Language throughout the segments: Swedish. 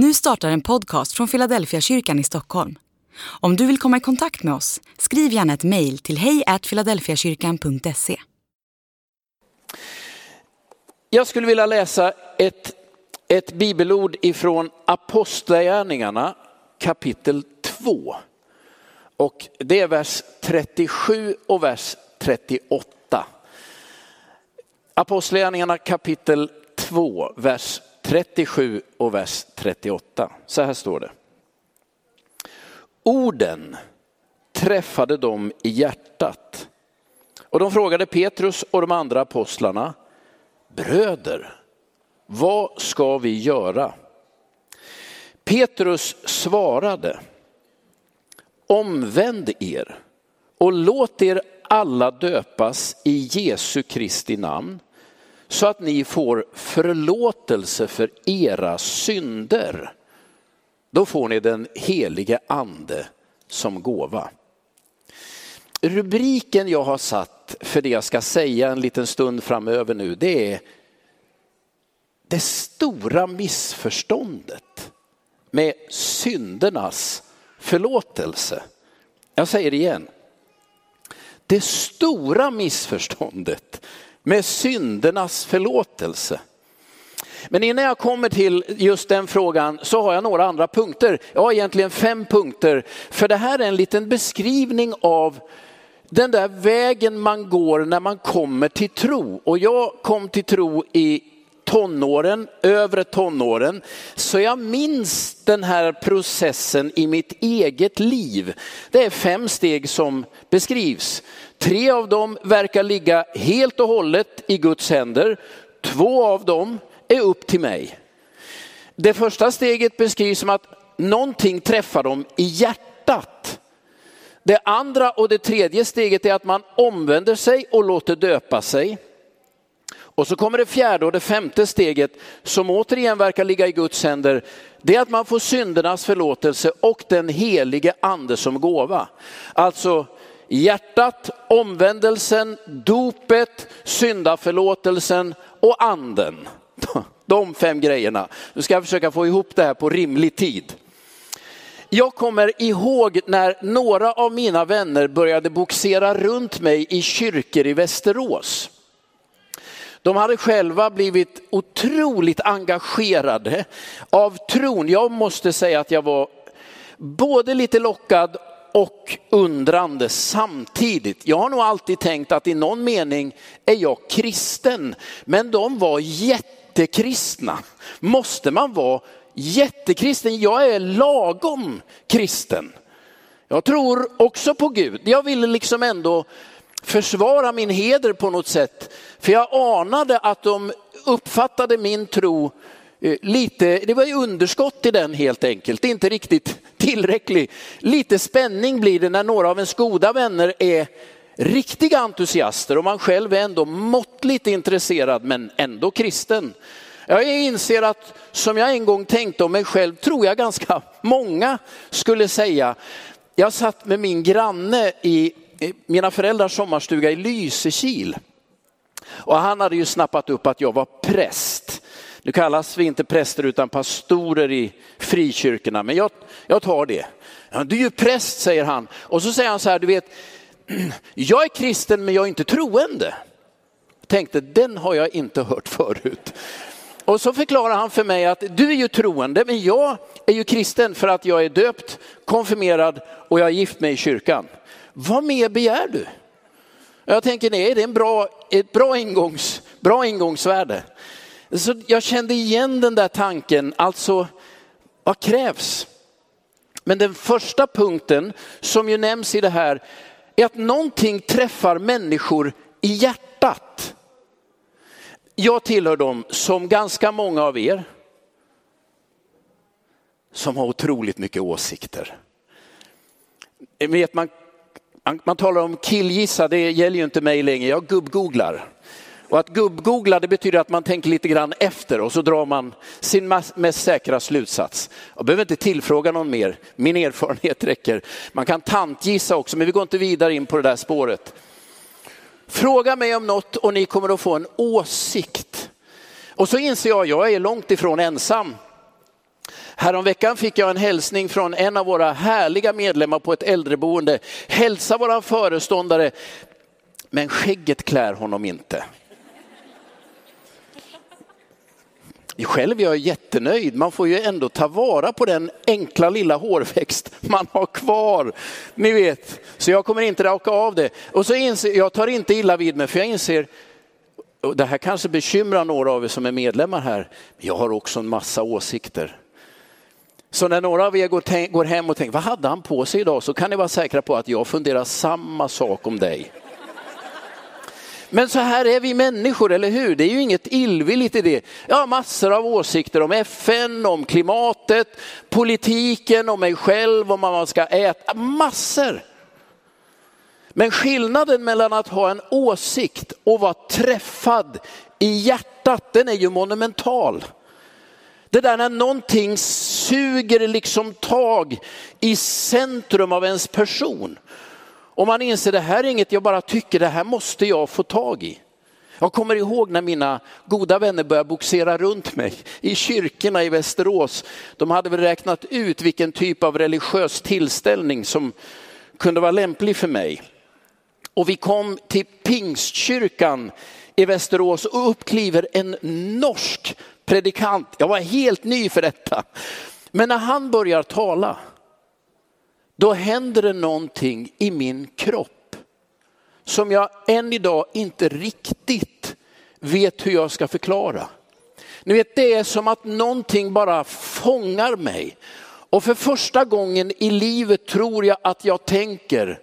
Nu startar en podcast från Philadelphia kyrkan i Stockholm. Om du vill komma i kontakt med oss, skriv gärna ett mejl till hejfiladelfiakyrkan.se. Jag skulle vilja läsa ett, ett bibelord ifrån Apostlagärningarna kapitel 2. Och det är vers 37 och vers 38. Apostlagärningarna kapitel 2, vers 37 och vers 38. Så här står det. Orden träffade dem i hjärtat. Och de frågade Petrus och de andra apostlarna, bröder, vad ska vi göra? Petrus svarade, omvänd er och låt er alla döpas i Jesu Kristi namn så att ni får förlåtelse för era synder. Då får ni den helige ande som gåva. Rubriken jag har satt för det jag ska säga en liten stund framöver nu, det är det stora missförståndet med syndernas förlåtelse. Jag säger det igen. Det stora missförståndet med syndernas förlåtelse. Men innan jag kommer till just den frågan så har jag några andra punkter. Jag har egentligen fem punkter. För det här är en liten beskrivning av den där vägen man går när man kommer till tro. Och jag kom till tro i tonåren, övre tonåren. Så jag minns den här processen i mitt eget liv. Det är fem steg som beskrivs. Tre av dem verkar ligga helt och hållet i Guds händer. Två av dem är upp till mig. Det första steget beskrivs som att någonting träffar dem i hjärtat. Det andra och det tredje steget är att man omvänder sig och låter döpa sig. Och så kommer det fjärde och det femte steget som återigen verkar ligga i Guds händer. Det är att man får syndernas förlåtelse och den helige ande som gåva. Alltså hjärtat, omvändelsen, dopet, syndaförlåtelsen och anden. De fem grejerna. Nu ska jag försöka få ihop det här på rimlig tid. Jag kommer ihåg när några av mina vänner började boxera runt mig i kyrkor i Västerås. De hade själva blivit otroligt engagerade av tron. Jag måste säga att jag var både lite lockad och undrande samtidigt. Jag har nog alltid tänkt att i någon mening är jag kristen, men de var jättekristna. Måste man vara jättekristen? Jag är lagom kristen. Jag tror också på Gud. Jag ville liksom ändå försvara min heder på något sätt. För jag anade att de uppfattade min tro eh, lite, det var ju underskott i den helt enkelt, inte riktigt tillräcklig. Lite spänning blir det när några av ens goda vänner är riktiga entusiaster och man själv är ändå måttligt intresserad men ändå kristen. Jag inser att som jag en gång tänkte om mig själv tror jag ganska många skulle säga. Jag satt med min granne i mina föräldrars sommarstuga i Lysekil. Och han hade ju snappat upp att jag var präst. Nu kallas vi inte präster utan pastorer i frikyrkorna, men jag, jag tar det. Ja, du är ju präst, säger han. Och så säger han så här, du vet, jag är kristen men jag är inte troende. Jag tänkte, den har jag inte hört förut. Och så förklarar han för mig att du är ju troende, men jag är ju kristen för att jag är döpt, konfirmerad och jag är gift mig i kyrkan. Vad mer begär du? Jag tänker, nej, det är en bra, ett bra, ingångs, bra ingångsvärde. Så jag kände igen den där tanken, alltså vad krävs? Men den första punkten som ju nämns i det här är att någonting träffar människor i hjärtat. Jag tillhör dem som ganska många av er som har otroligt mycket åsikter. Vet man, man talar om killgissa, det gäller ju inte mig längre, jag gubbgooglar. Och att gubbgoogla det betyder att man tänker lite grann efter och så drar man sin mest säkra slutsats. Jag behöver inte tillfråga någon mer, min erfarenhet räcker. Man kan tantgissa också, men vi går inte vidare in på det där spåret. Fråga mig om något och ni kommer att få en åsikt. Och så inser jag, jag är långt ifrån ensam. Häromveckan fick jag en hälsning från en av våra härliga medlemmar på ett äldreboende. Hälsa våran föreståndare, men skägget klär honom inte. Själv är jag jättenöjd. Man får ju ändå ta vara på den enkla lilla hårväxt man har kvar. Ni vet, så jag kommer inte raka av det. Och så inser, jag tar inte illa vid mig för jag inser, och det här kanske bekymrar några av er som är medlemmar här, jag har också en massa åsikter. Så när några av er går, går hem och tänker, vad hade han på sig idag? Så kan ni vara säkra på att jag funderar samma sak om dig. Men så här är vi människor, eller hur? Det är ju inget illvilligt i det. Jag har massor av åsikter om FN, om klimatet, politiken, om mig själv, om vad man ska äta. Massor. Men skillnaden mellan att ha en åsikt och vara träffad i hjärtat, den är ju monumental. Det där när någonting suger liksom tag i centrum av ens person. Och man inser det här är inget jag bara tycker, det här måste jag få tag i. Jag kommer ihåg när mina goda vänner började boxera runt mig i kyrkorna i Västerås. De hade väl räknat ut vilken typ av religiös tillställning som kunde vara lämplig för mig. Och vi kom till Pingstkyrkan i Västerås och uppkliver en norsk predikant. Jag var helt ny för detta. Men när han börjar tala då händer det någonting i min kropp som jag än idag inte riktigt vet hur jag ska förklara. Ni vet, det är som att någonting bara fångar mig. Och för första gången i livet tror jag att jag tänker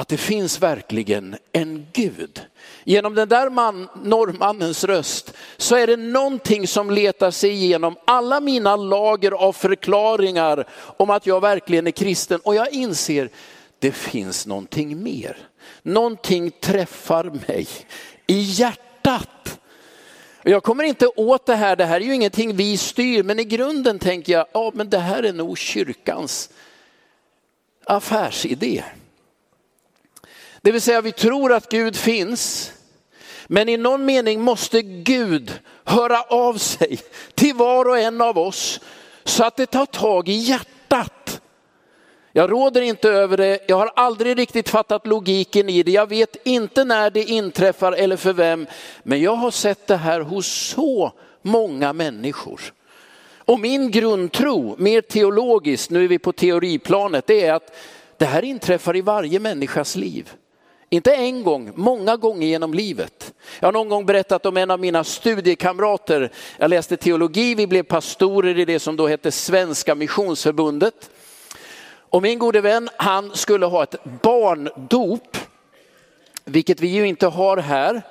att det finns verkligen en Gud. Genom den där man, norrmannens röst så är det någonting som letar sig igenom alla mina lager av förklaringar om att jag verkligen är kristen. Och jag inser, det finns någonting mer. Någonting träffar mig i hjärtat. Jag kommer inte åt det här, det här är ju ingenting vi styr, men i grunden tänker jag, ja men det här är nog kyrkans affärsidé. Det vill säga vi tror att Gud finns, men i någon mening måste Gud höra av sig till var och en av oss så att det tar tag i hjärtat. Jag råder inte över det, jag har aldrig riktigt fattat logiken i det, jag vet inte när det inträffar eller för vem, men jag har sett det här hos så många människor. Och min grundtro, mer teologiskt, nu är vi på teoriplanet, det är att det här inträffar i varje människas liv. Inte en gång, många gånger genom livet. Jag har någon gång berättat om en av mina studiekamrater. Jag läste teologi, vi blev pastorer i det som då hette Svenska Missionsförbundet. Och min gode vän, han skulle ha ett barndop, vilket vi ju inte har här.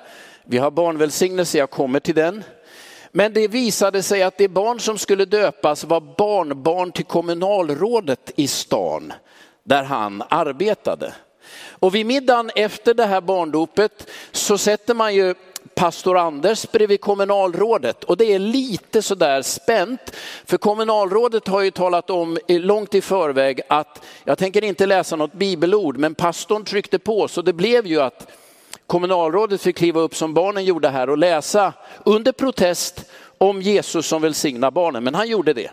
Vi har barnvälsignelse, jag kommer till den. Men det visade sig att det barn som skulle döpas var barnbarn till kommunalrådet i stan där han arbetade. Och vid middagen efter det här barndopet så sätter man ju pastor Anders bredvid kommunalrådet och det är lite sådär spänt. För kommunalrådet har ju talat om långt i förväg att jag tänker inte läsa något bibelord men pastorn tryckte på så det blev ju att kommunalrådet fick kliva upp som barnen gjorde här och läsa under protest om Jesus som välsignar barnen. Men han gjorde det.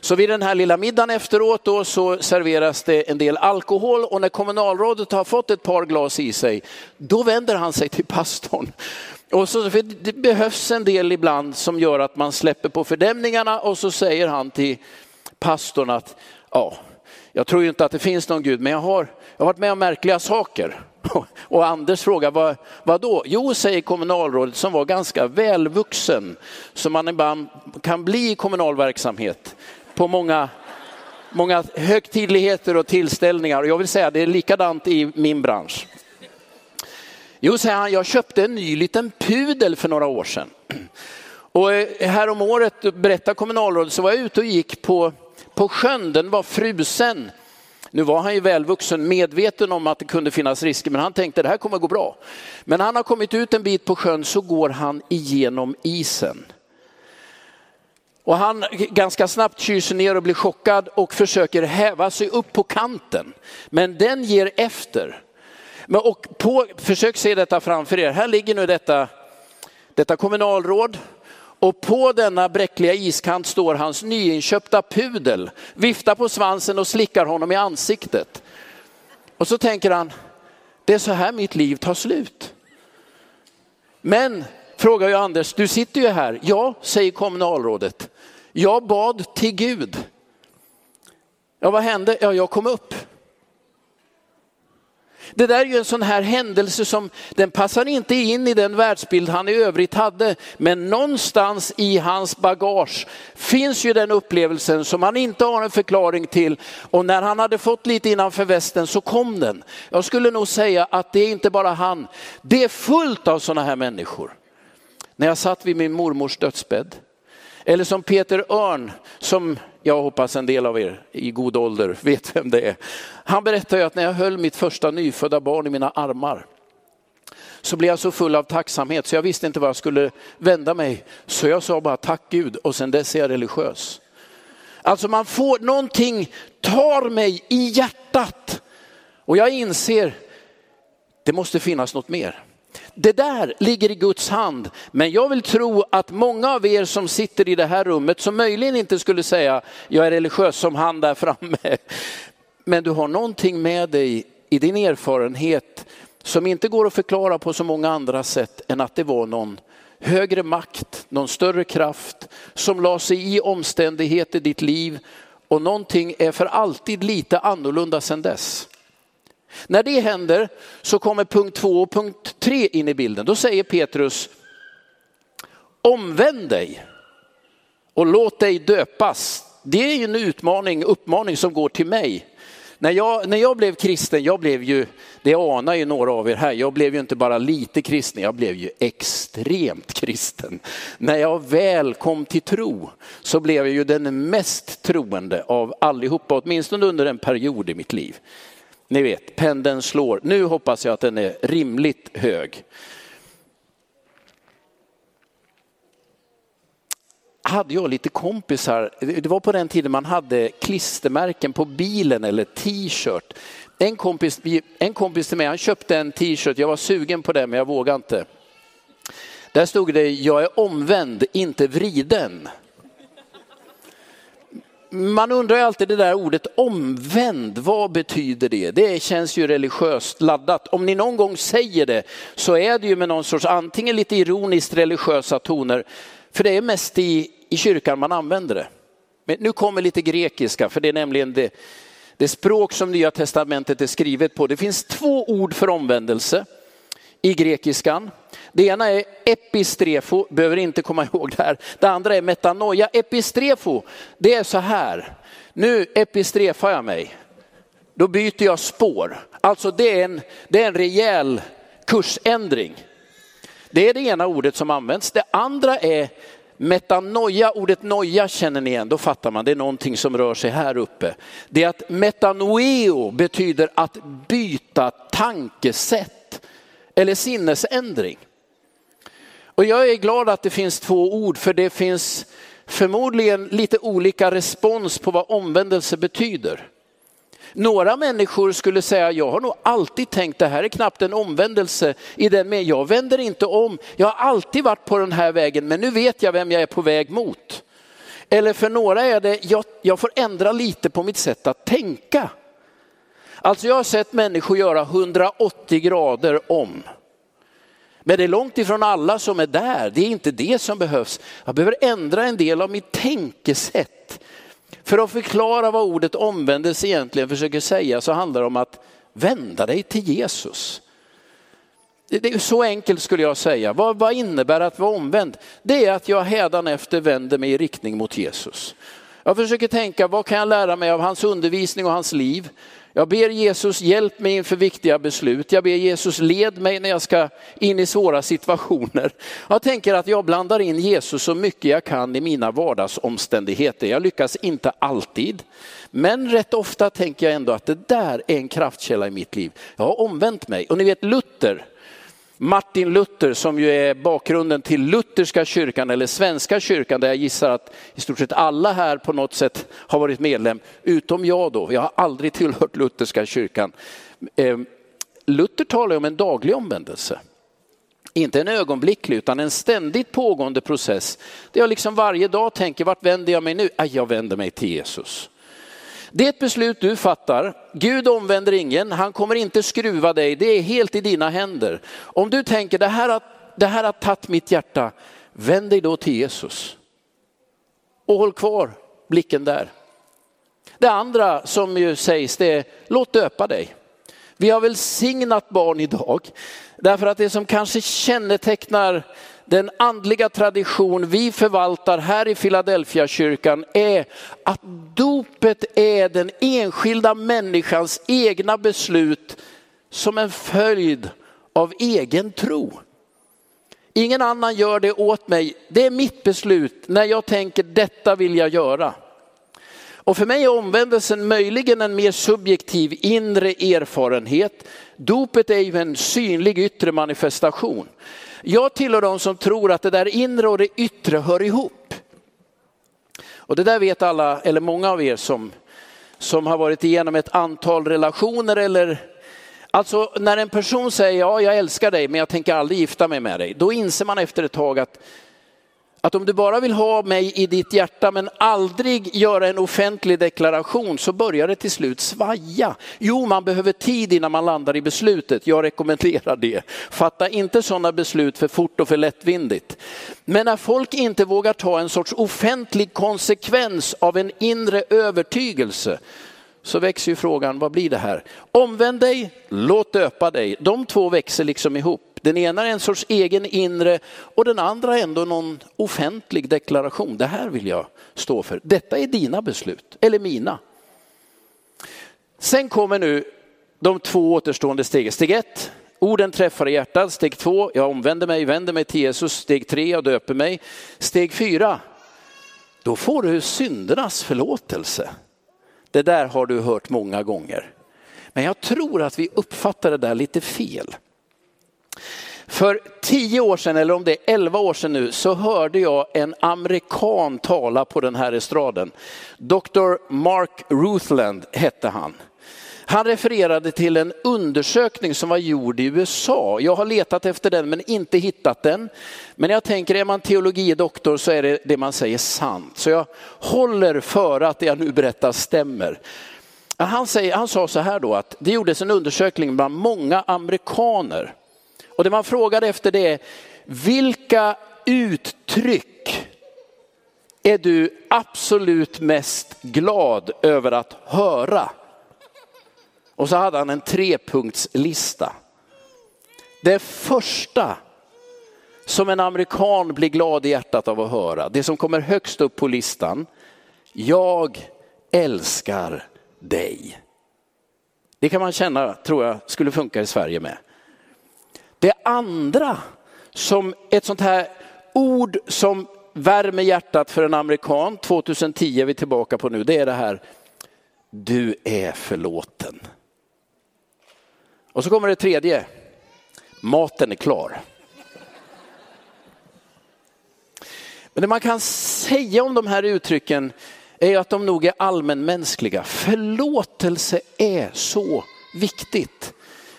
Så vid den här lilla middagen efteråt då så serveras det en del alkohol och när kommunalrådet har fått ett par glas i sig, då vänder han sig till pastorn. Och så, det behövs en del ibland som gör att man släpper på fördämningarna och så säger han till pastorn att ja, jag tror ju inte att det finns någon Gud, men jag har, jag har varit med om märkliga saker. Och Anders frågar, vad, vad då? Jo, säger kommunalrådet som var ganska välvuxen, som man ibland kan bli i kommunal verksamhet på många, många högtidligheter och tillställningar. Och jag vill säga det är likadant i min bransch. Jo, säger han, jag köpte en ny liten pudel för några år sedan. Och eh, härom året, berättar kommunalrådet, så var jag ute och gick på, på sjön, den var frusen. Nu var han ju välvuxen, medveten om att det kunde finnas risker, men han tänkte det här kommer gå bra. Men han har kommit ut en bit på sjön så går han igenom isen. Och han ganska snabbt kyser ner och blir chockad och försöker häva sig upp på kanten. Men den ger efter. Men och på, försök se detta framför er. Här ligger nu detta, detta kommunalråd Och på denna bräckliga iskant står hans nyinköpta pudel, viftar på svansen och slickar honom i ansiktet. Och så tänker han, det är så här mitt liv tar slut. Men, frågar jag Anders, du sitter ju här. Ja, säger kommunalrådet. Jag bad till Gud. Ja, vad hände? Ja, jag kom upp. Det där är ju en sån här händelse som, den passar inte in i den världsbild han i övrigt hade. Men någonstans i hans bagage finns ju den upplevelsen som han inte har en förklaring till. Och när han hade fått lite innanför västen så kom den. Jag skulle nog säga att det är inte bara han, det är fullt av sådana här människor. När jag satt vid min mormors dödsbädd, eller som Peter Örn, som jag hoppas en del av er i god ålder vet vem det är. Han berättar ju att när jag höll mitt första nyfödda barn i mina armar så blev jag så full av tacksamhet så jag visste inte vad jag skulle vända mig. Så jag sa bara tack Gud och sen dess är jag religiös. Alltså man får, någonting tar mig i hjärtat och jag inser det måste finnas något mer. Det där ligger i Guds hand. Men jag vill tro att många av er som sitter i det här rummet, som möjligen inte skulle säga jag är religiös som han där framme. Men du har någonting med dig i din erfarenhet som inte går att förklara på så många andra sätt än att det var någon högre makt, någon större kraft som la sig i omständigheter i ditt liv och någonting är för alltid lite annorlunda sedan dess. När det händer så kommer punkt två och punkt tre in i bilden. Då säger Petrus, omvänd dig och låt dig döpas. Det är ju en utmaning, uppmaning som går till mig. När jag, när jag blev kristen, jag blev ju, det anar ju några av er här, jag blev ju inte bara lite kristen, jag blev ju extremt kristen. När jag väl kom till tro så blev jag ju den mest troende av allihopa, åtminstone under en period i mitt liv. Ni vet, pendeln slår. Nu hoppas jag att den är rimligt hög. hade jag lite kompisar, det var på den tiden man hade klistermärken på bilen eller t-shirt. En kompis, en kompis till mig, han köpte en t-shirt, jag var sugen på den men jag vågade inte. Där stod det, jag är omvänd, inte vriden man undrar alltid det där ordet omvänd, vad betyder det? Det känns ju religiöst laddat. Om ni någon gång säger det så är det ju med någon sorts antingen lite ironiskt religiösa toner, för det är mest i, i kyrkan man använder det. Men nu kommer lite grekiska, för det är nämligen det, det språk som Nya Testamentet är skrivet på. Det finns två ord för omvändelse i grekiskan. Det ena är epistrefo, behöver inte komma ihåg det här. Det andra är metanoia. Epistrefo, det är så här. Nu epistrefar jag mig. Då byter jag spår. Alltså det är en, det är en rejäl kursändring. Det är det ena ordet som används. Det andra är metanoia. Ordet noja känner ni igen, då fattar man. Det är någonting som rör sig här uppe. Det är att metanoeo betyder att byta tankesätt eller sinnesändring. Och jag är glad att det finns två ord för det finns förmodligen lite olika respons på vad omvändelse betyder. Några människor skulle säga, jag har nog alltid tänkt det här är knappt en omvändelse i den med jag vänder inte om. Jag har alltid varit på den här vägen men nu vet jag vem jag är på väg mot. Eller för några är det, jag, jag får ändra lite på mitt sätt att tänka. Alltså jag har sett människor göra 180 grader om. Men det är långt ifrån alla som är där. Det är inte det som behövs. Jag behöver ändra en del av mitt tänkesätt. För att förklara vad ordet omvändelse egentligen försöker säga så handlar det om att vända dig till Jesus. Det är så enkelt skulle jag säga. Vad, vad innebär att vara omvänd? Det är att jag hädanefter vänder mig i riktning mot Jesus. Jag försöker tänka, vad kan jag lära mig av hans undervisning och hans liv? Jag ber Jesus hjälp mig inför viktiga beslut. Jag ber Jesus led mig när jag ska in i svåra situationer. Jag tänker att jag blandar in Jesus så mycket jag kan i mina vardagsomständigheter. Jag lyckas inte alltid. Men rätt ofta tänker jag ändå att det där är en kraftkälla i mitt liv. Jag har omvänt mig. Och ni vet Luther, Martin Luther som ju är bakgrunden till lutherska kyrkan eller svenska kyrkan där jag gissar att i stort sett alla här på något sätt har varit medlem, utom jag då. Jag har aldrig tillhört lutherska kyrkan. Ehm, Luther talar om en daglig omvändelse. Inte en ögonblicklig utan en ständigt pågående process. Där jag liksom varje dag tänker, vart vänder jag mig nu? Jag vänder mig till Jesus. Det är ett beslut du fattar. Gud omvänder ingen, han kommer inte skruva dig, det är helt i dina händer. Om du tänker, det här har, det här har tagit mitt hjärta, vänd dig då till Jesus. Och håll kvar blicken där. Det andra som ju sägs det är, låt döpa dig. Vi har välsignat barn idag, därför att det som kanske kännetecknar den andliga tradition vi förvaltar här i Philadelphia kyrkan är att dopet är den enskilda människans egna beslut som en följd av egen tro. Ingen annan gör det åt mig. Det är mitt beslut när jag tänker detta vill jag göra. Och för mig är omvändelsen möjligen en mer subjektiv inre erfarenhet. Dopet är ju en synlig yttre manifestation. Jag tillhör de som tror att det där inre och det yttre hör ihop. Och det där vet alla, eller många av er som, som har varit igenom ett antal relationer eller Alltså när en person säger ja, jag älskar dig men jag tänker aldrig gifta mig med dig. Då inser man efter ett tag att att om du bara vill ha mig i ditt hjärta men aldrig göra en offentlig deklaration så börjar det till slut svaja. Jo, man behöver tid innan man landar i beslutet. Jag rekommenderar det. Fatta inte sådana beslut för fort och för lättvindigt. Men när folk inte vågar ta en sorts offentlig konsekvens av en inre övertygelse så växer ju frågan, vad blir det här? Omvänd dig, låt döpa dig. De två växer liksom ihop. Den ena är en sorts egen inre och den andra ändå någon offentlig deklaration. Det här vill jag stå för. Detta är dina beslut, eller mina. Sen kommer nu de två återstående stegen. Steg ett, orden träffar i hjärtat. Steg två, jag omvänder mig, vänder mig till Jesus. Steg tre, jag döper mig. Steg fyra, då får du syndernas förlåtelse. Det där har du hört många gånger. Men jag tror att vi uppfattar det där lite fel. För tio år sedan, eller om det är elva år sedan nu, så hörde jag en amerikan tala på den här estraden. Dr. Mark Ruthland hette han. Han refererade till en undersökning som var gjord i USA. Jag har letat efter den men inte hittat den. Men jag tänker, är man teologidoktor så är det det man säger sant. Så jag håller för att det jag nu berättar stämmer. Han, säger, han sa så här då att det gjordes en undersökning bland många amerikaner och det man frågar efter det är, vilka uttryck är du absolut mest glad över att höra? Och så hade han en trepunktslista. Det första som en amerikan blir glad i hjärtat av att höra, det som kommer högst upp på listan, jag älskar dig. Det kan man känna, tror jag, skulle funka i Sverige med. Det andra som ett sånt här ord som värmer hjärtat för en amerikan, 2010 är vi tillbaka på nu, det är det här, du är förlåten. Och så kommer det tredje, maten är klar. Men det man kan säga om de här uttrycken är att de nog är allmänmänskliga. Förlåtelse är så viktigt.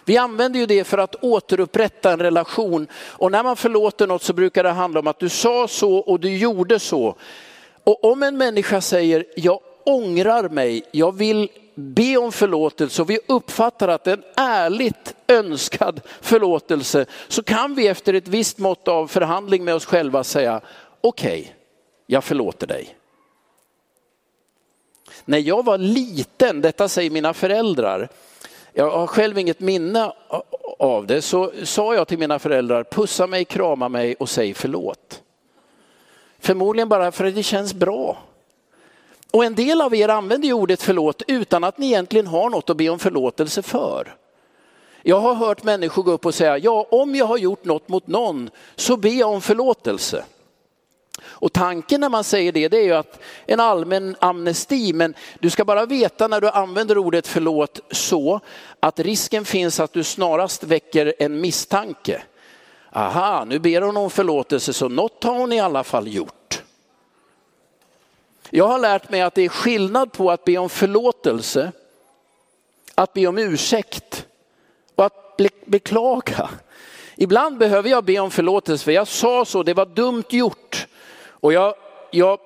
Vi använder ju det för att återupprätta en relation och när man förlåter något så brukar det handla om att du sa så och du gjorde så. Och om en människa säger jag ångrar mig, jag vill be om förlåtelse och vi uppfattar att det är en ärligt önskad förlåtelse så kan vi efter ett visst mått av förhandling med oss själva säga okej, okay, jag förlåter dig. När jag var liten, detta säger mina föräldrar, jag har själv inget minne av det, så sa jag till mina föräldrar, pussa mig, krama mig och säg förlåt. Förmodligen bara för att det känns bra. Och en del av er använder ju ordet förlåt utan att ni egentligen har något att be om förlåtelse för. Jag har hört människor gå upp och säga, ja om jag har gjort något mot någon så be om förlåtelse. Och tanken när man säger det, det är ju att en allmän amnesti, men du ska bara veta när du använder ordet förlåt så att risken finns att du snarast väcker en misstanke. Aha, nu ber hon om förlåtelse så något har hon i alla fall gjort. Jag har lärt mig att det är skillnad på att be om förlåtelse, att be om ursäkt och att beklaga. Ibland behöver jag be om förlåtelse för jag sa så, det var dumt gjort. Och jag, jag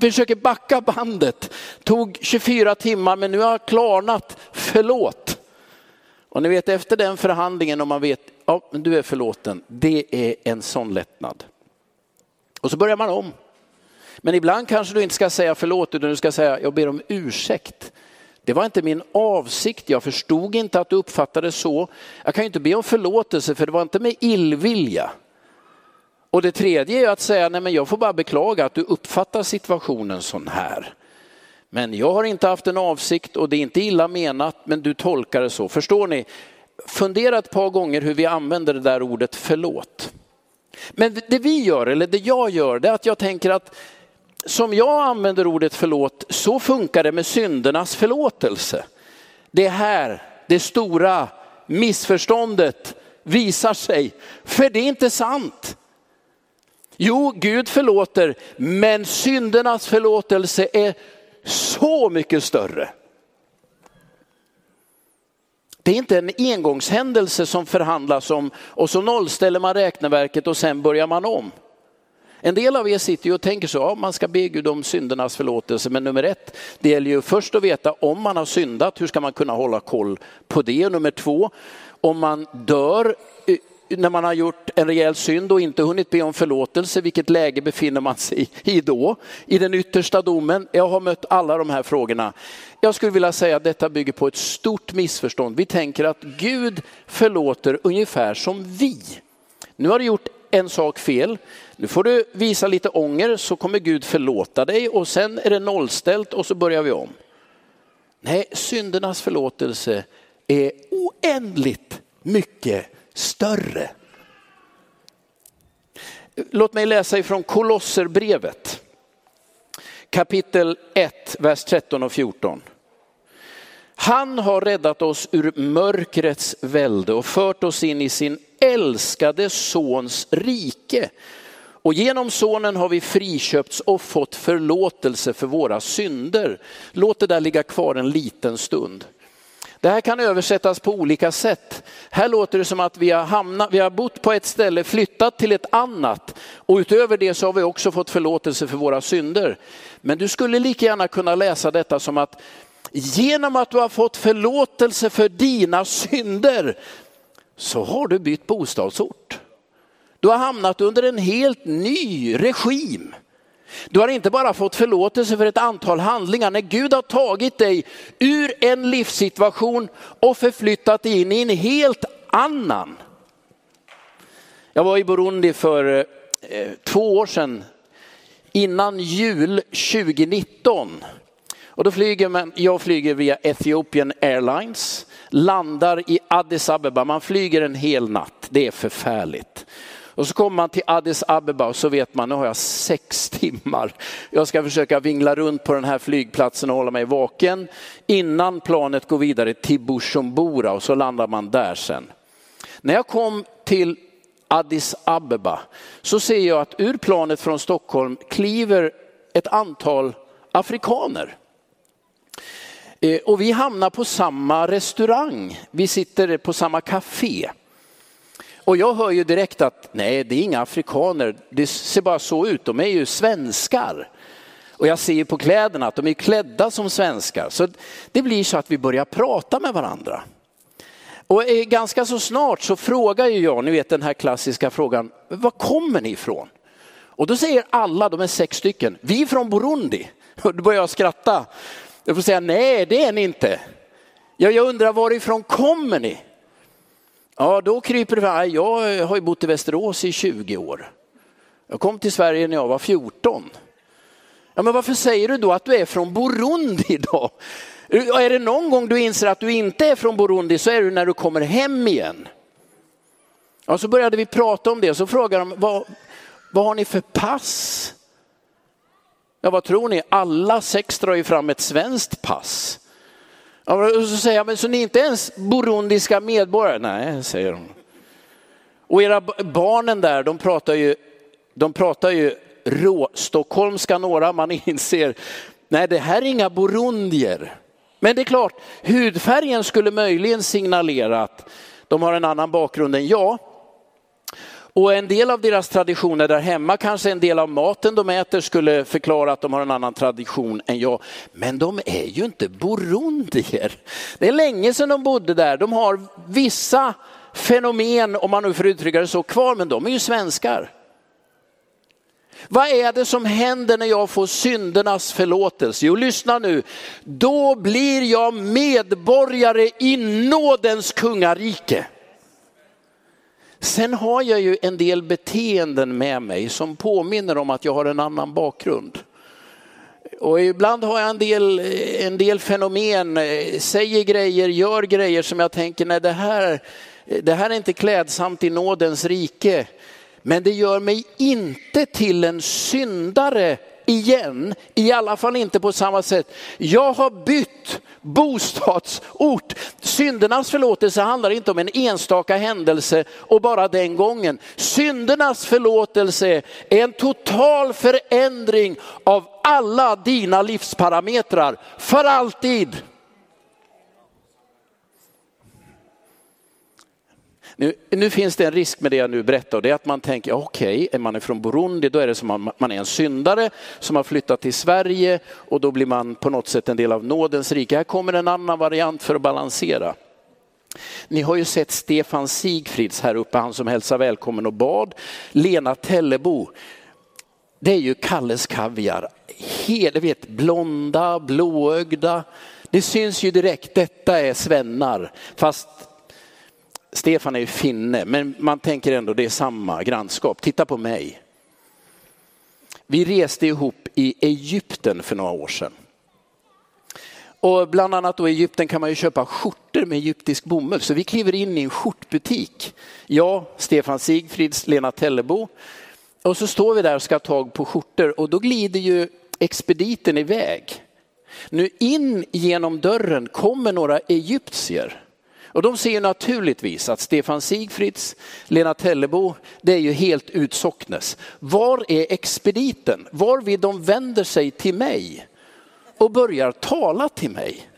försöker backa bandet. Tog 24 timmar men nu har jag klarnat, förlåt. Och ni vet efter den förhandlingen om man vet, ja men du är förlåten, det är en sån lättnad. Och så börjar man om. Men ibland kanske du inte ska säga förlåt utan du ska säga jag ber om ursäkt. Det var inte min avsikt, jag förstod inte att du uppfattade det så. Jag kan ju inte be om förlåtelse för det var inte med illvilja. Och det tredje är att säga, nej men jag får bara beklaga att du uppfattar situationen sån här. Men jag har inte haft en avsikt och det är inte illa menat, men du tolkar det så. Förstår ni? Fundera ett par gånger hur vi använder det där ordet förlåt. Men det vi gör, eller det jag gör, det är att jag tänker att som jag använder ordet förlåt, så funkar det med syndernas förlåtelse. Det är här, det stora missförståndet visar sig, för det är inte sant. Jo, Gud förlåter, men syndernas förlåtelse är så mycket större. Det är inte en engångshändelse som förhandlas om och så nollställer man räkneverket och sen börjar man om. En del av er sitter ju och tänker så, ja, man ska be Gud om syndernas förlåtelse, men nummer ett, det gäller ju först att veta om man har syndat, hur ska man kunna hålla koll på det? Och nummer två, om man dör när man har gjort en rejäl synd och inte hunnit be om förlåtelse, vilket läge befinner man sig i då? I den yttersta domen? Jag har mött alla de här frågorna. Jag skulle vilja säga att detta bygger på ett stort missförstånd. Vi tänker att Gud förlåter ungefär som vi. Nu har du gjort en sak fel, nu får du visa lite ånger så kommer Gud förlåta dig och sen är det nollställt och så börjar vi om. Nej, syndernas förlåtelse är oändligt mycket större. Låt mig läsa ifrån Kolosserbrevet kapitel 1, vers 13 och 14. Han har räddat oss ur mörkrets välde och fört oss in i sin älskade sons rike. Och genom sonen har vi friköpts och fått förlåtelse för våra synder. Låt det där ligga kvar en liten stund. Det här kan översättas på olika sätt. Här låter det som att vi har, hamnat, vi har bott på ett ställe, flyttat till ett annat och utöver det så har vi också fått förlåtelse för våra synder. Men du skulle lika gärna kunna läsa detta som att genom att du har fått förlåtelse för dina synder så har du bytt bostadsort. Du har hamnat under en helt ny regim. Du har inte bara fått förlåtelse för ett antal handlingar. När Gud har tagit dig ur en livssituation och förflyttat dig in i en helt annan. Jag var i Burundi för eh, två år sedan, innan jul 2019. Och då flyger man, jag flyger via Ethiopian Airlines, landar i Addis Abeba, man flyger en hel natt, det är förfärligt. Och så kommer man till Addis Abeba och så vet man, nu har jag sex timmar. Jag ska försöka vingla runt på den här flygplatsen och hålla mig vaken innan planet går vidare till Bujumbura och så landar man där sen. När jag kom till Addis Abeba så ser jag att ur planet från Stockholm kliver ett antal afrikaner. Eh, och vi hamnar på samma restaurang, vi sitter på samma café. Och jag hör ju direkt att nej, det är inga afrikaner, det ser bara så ut, de är ju svenskar. Och jag ser ju på kläderna att de är klädda som svenskar. Så det blir så att vi börjar prata med varandra. Och eh, ganska så snart så frågar ju jag, ni vet den här klassiska frågan, var kommer ni ifrån? Och då säger alla, de är sex stycken, vi är från Burundi. Och då börjar jag skratta. Jag får säga, nej det är ni inte. Ja, jag undrar varifrån kommer ni? Ja, då kryper det fram. Jag har ju bott i Västerås i 20 år. Jag kom till Sverige när jag var 14. Ja, men varför säger du då att du är från Burundi då? Är det någon gång du inser att du inte är från Burundi så är det när du kommer hem igen. Ja, så började vi prata om det och så frågade de vad, vad har ni för pass? Ja, vad tror ni? Alla sex drar ju fram ett svenskt pass. Och så säger jag, men så ni är inte ens burundiska medborgare? Nej, säger de. Och era barnen där, de pratar ju, de pratar ju rå-stockholmska några, man inser, nej det här är inga burundier. Men det är klart, hudfärgen skulle möjligen signalera att de har en annan bakgrund än jag. Och en del av deras traditioner där hemma, kanske en del av maten de äter skulle förklara att de har en annan tradition än jag. Men de är ju inte burundier. Det är länge sedan de bodde där. De har vissa fenomen, om man nu får uttrycka det så, kvar, men de är ju svenskar. Vad är det som händer när jag får syndernas förlåtelse? Jo, lyssna nu. Då blir jag medborgare i nådens kungarike. Sen har jag ju en del beteenden med mig som påminner om att jag har en annan bakgrund. Och ibland har jag en del, en del fenomen, säger grejer, gör grejer som jag tänker, nej det här, det här är inte klädsamt i nådens rike. Men det gör mig inte till en syndare igen, i alla fall inte på samma sätt. Jag har bytt bostadsort. Syndernas förlåtelse handlar inte om en enstaka händelse och bara den gången. Syndernas förlåtelse är en total förändring av alla dina livsparametrar för alltid. Nu, nu, finns det en risk med det jag nu berättar och det är att man tänker, okej, okay, är man från Burundi då är det som att man är en syndare som har flyttat till Sverige och då blir man på något sätt en del av nådens rike. Här kommer en annan variant för att balansera. Ni har ju sett Stefan Sigfrids här uppe, han som hälsar välkommen och bad. Lena Tellebo, det är ju Kalles kaviar. Hela, vet, blonda, blåögda. Det syns ju direkt, detta är svennar. Fast Stefan är ju finne, men man tänker ändå det är samma grannskap. Titta på mig. Vi reste ihop i Egypten för några år sedan. Och bland annat då i Egypten kan man ju köpa skjortor med egyptisk bomull. Så vi kliver in i en skjortbutik. Jag, Stefan Sigfrids, Lena Tellebo. Och så står vi där och ska ha tag på skjortor och då glider ju expediten iväg. Nu in genom dörren kommer några egyptier. Och de ser naturligtvis att Stefan Sigfrids, Lena Tellebo, det är ju helt utsocknes. Var är expediten? Varvid de vänder sig till mig och börjar tala till mig.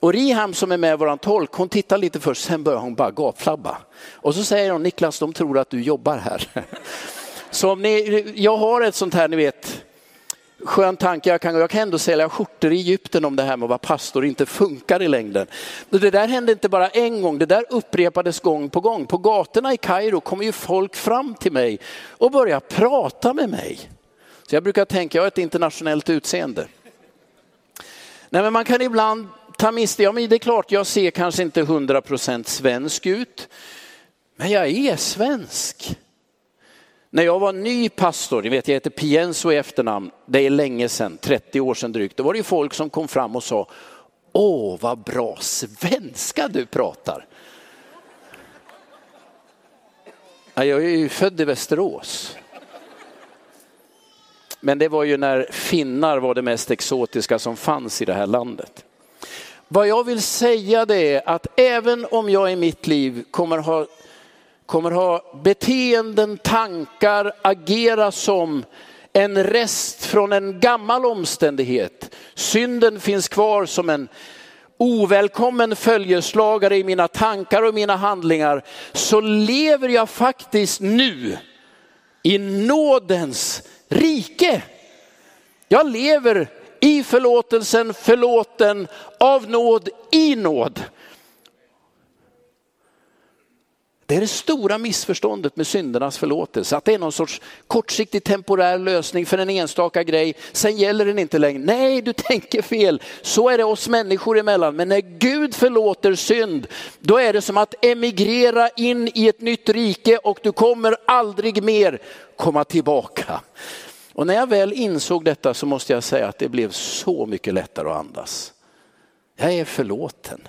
Och Riham som är med våran tolk, hon tittar lite först, sen börjar hon bara gapflabba. Och så säger hon, Niklas de tror att du jobbar här. Så om ni, jag har ett sånt här, ni vet, skön tanke, jag kan, jag kan ändå sälja skjortor i Egypten om det här med att vara pastor inte funkar i längden. Det där hände inte bara en gång, det där upprepades gång på gång. På gatorna i Kairo kommer ju folk fram till mig och börjar prata med mig. Så jag brukar tänka, jag har ett internationellt utseende. Nej, men man kan ibland ta miste, ja men det är klart jag ser kanske inte 100% svensk ut, men jag är svensk. När jag var ny pastor, ni vet jag heter Pienso i efternamn, det är länge sedan, 30 år sedan drygt, då var det folk som kom fram och sa, åh vad bra svenska du pratar. Jag är ju född i Västerås. Men det var ju när finnar var det mest exotiska som fanns i det här landet. Vad jag vill säga det är att även om jag i mitt liv kommer ha kommer ha beteenden, tankar, agera som en rest från en gammal omständighet. Synden finns kvar som en ovälkommen följeslagare i mina tankar och mina handlingar. Så lever jag faktiskt nu i nådens rike. Jag lever i förlåtelsen, förlåten av nåd i nåd. Det är det stora missförståndet med syndernas förlåtelse, att det är någon sorts kortsiktig temporär lösning för en enstaka grej, sen gäller den inte längre. Nej, du tänker fel. Så är det oss människor emellan. Men när Gud förlåter synd, då är det som att emigrera in i ett nytt rike och du kommer aldrig mer komma tillbaka. Och när jag väl insåg detta så måste jag säga att det blev så mycket lättare att andas. Jag är förlåten.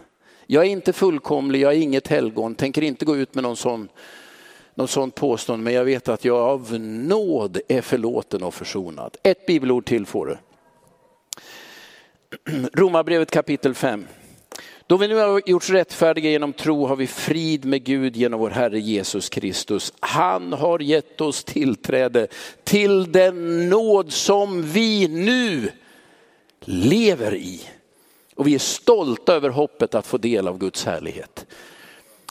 Jag är inte fullkomlig, jag är inget helgon, tänker inte gå ut med någon sån, någon sån påstående, men jag vet att jag av nåd är förlåten och försonad. Ett bibelord till får du. Romarbrevet kapitel 5. Då vi nu har gjorts rättfärdiga genom tro har vi frid med Gud genom vår Herre Jesus Kristus. Han har gett oss tillträde till den nåd som vi nu lever i. Och vi är stolta över hoppet att få del av Guds härlighet.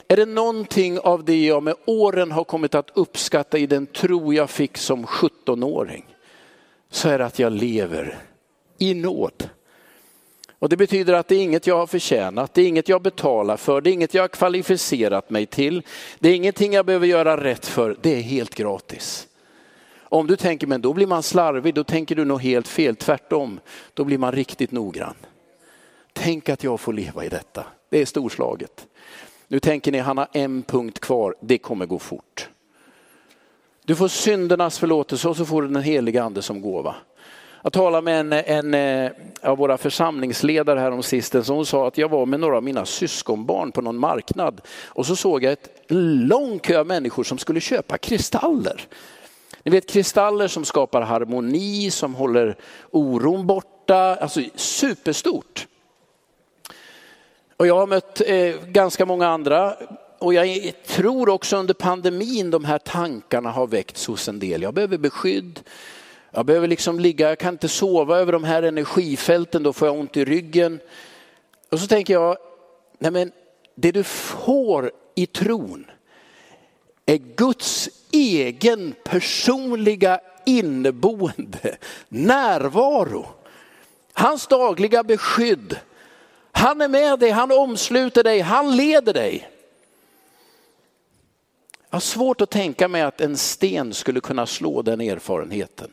är det någonting av det jag med åren har kommit att uppskatta i den tro jag fick som 17-åring så är det att jag lever i nåd. Och det betyder att det är inget jag har förtjänat, det är inget jag betalar för, det är inget jag har kvalificerat mig till, det är ingenting jag behöver göra rätt för, det är helt gratis. Om du tänker, men då blir man slarvig, då tänker du nog helt fel, tvärtom, då blir man riktigt noggrann. Tänk att jag får leva i detta, det är storslaget. Nu tänker ni, han har en punkt kvar, det kommer gå fort. Du får syndernas förlåtelse och så får du den heliga ande som gåva. Jag talade med en, en eh, av våra församlingsledare här om sisten hon sa att jag var med några av mina syskonbarn på någon marknad och så såg jag ett lång kö av människor som skulle köpa kristaller. Ni vet kristaller som skapar harmoni, som håller oron borta, alltså superstort. Och jag har mött eh, ganska många andra och jag tror också under pandemin de här tankarna har väckts hos en del. Jag behöver beskydd, jag behöver liksom ligga, jag kan inte sova över de här energifälten, då får jag ont i ryggen. Och så tänker jag, nej men det du får i tron är Guds egen personliga inneboende närvaro. Hans dagliga beskydd. Han är med dig, han omsluter dig, han leder dig. Jag har svårt att tänka mig att en sten skulle kunna slå den erfarenheten.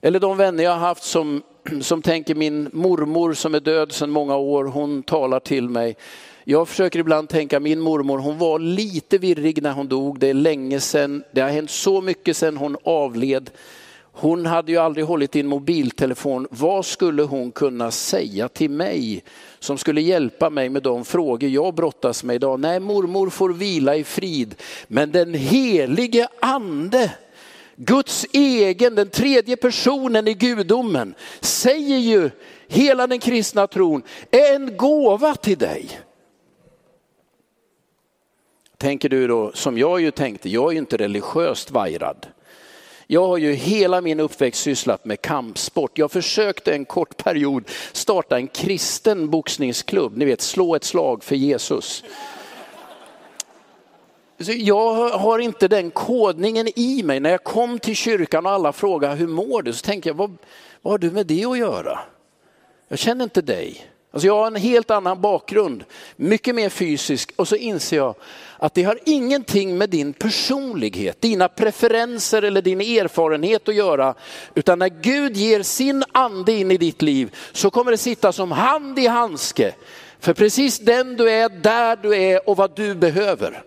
Eller de vänner jag har haft som, som tänker min mormor som är död sedan många år, hon talar till mig. Jag försöker ibland tänka min mormor, hon var lite virrig när hon dog, det är länge sedan, det har hänt så mycket sedan hon avled. Hon hade ju aldrig hållit i en mobiltelefon. Vad skulle hon kunna säga till mig som skulle hjälpa mig med de frågor jag brottas med idag? Nej, mormor får vila i frid, men den helige ande Guds egen, den tredje personen i gudomen, säger ju hela den kristna tron är en gåva till dig. Tänker du då, som jag ju tänkte, jag är ju inte religiöst vajrad. Jag har ju hela min uppväxt sysslat med kampsport. Jag försökte en kort period starta en kristen boxningsklubb, ni vet slå ett slag för Jesus. Jag har inte den kodningen i mig. När jag kom till kyrkan och alla frågade hur mår du? Så tänkte jag, vad, vad har du med det att göra? Jag känner inte dig. Alltså jag har en helt annan bakgrund, mycket mer fysisk och så inser jag att det har ingenting med din personlighet, dina preferenser eller din erfarenhet att göra. Utan när Gud ger sin ande in i ditt liv så kommer det sitta som hand i handske. För precis den du är, där du är och vad du behöver.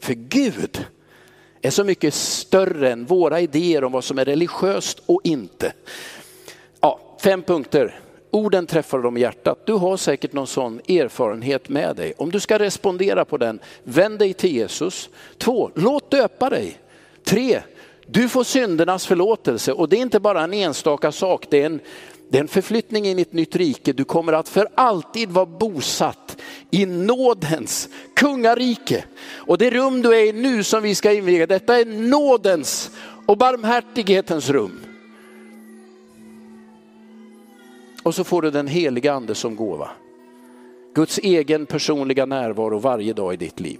För Gud är så mycket större än våra idéer om vad som är religiöst och inte. Ja, fem punkter. Orden träffar dem i hjärtat. Du har säkert någon sån erfarenhet med dig. Om du ska respondera på den, vänd dig till Jesus. Två, låt döpa dig. Tre, du får syndernas förlåtelse och det är inte bara en enstaka sak, det är en, det är en förflyttning in i ett nytt rike. Du kommer att för alltid vara bosatt i nådens kungarike. Och det rum du är i nu som vi ska inviga, detta är nådens och barmhärtighetens rum. Och så får du den heliga ande som gåva. Guds egen personliga närvaro varje dag i ditt liv.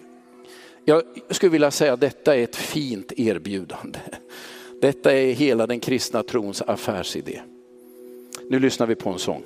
Jag skulle vilja säga att detta är ett fint erbjudande. Detta är hela den kristna trons affärsidé. Nu lyssnar vi på en sång.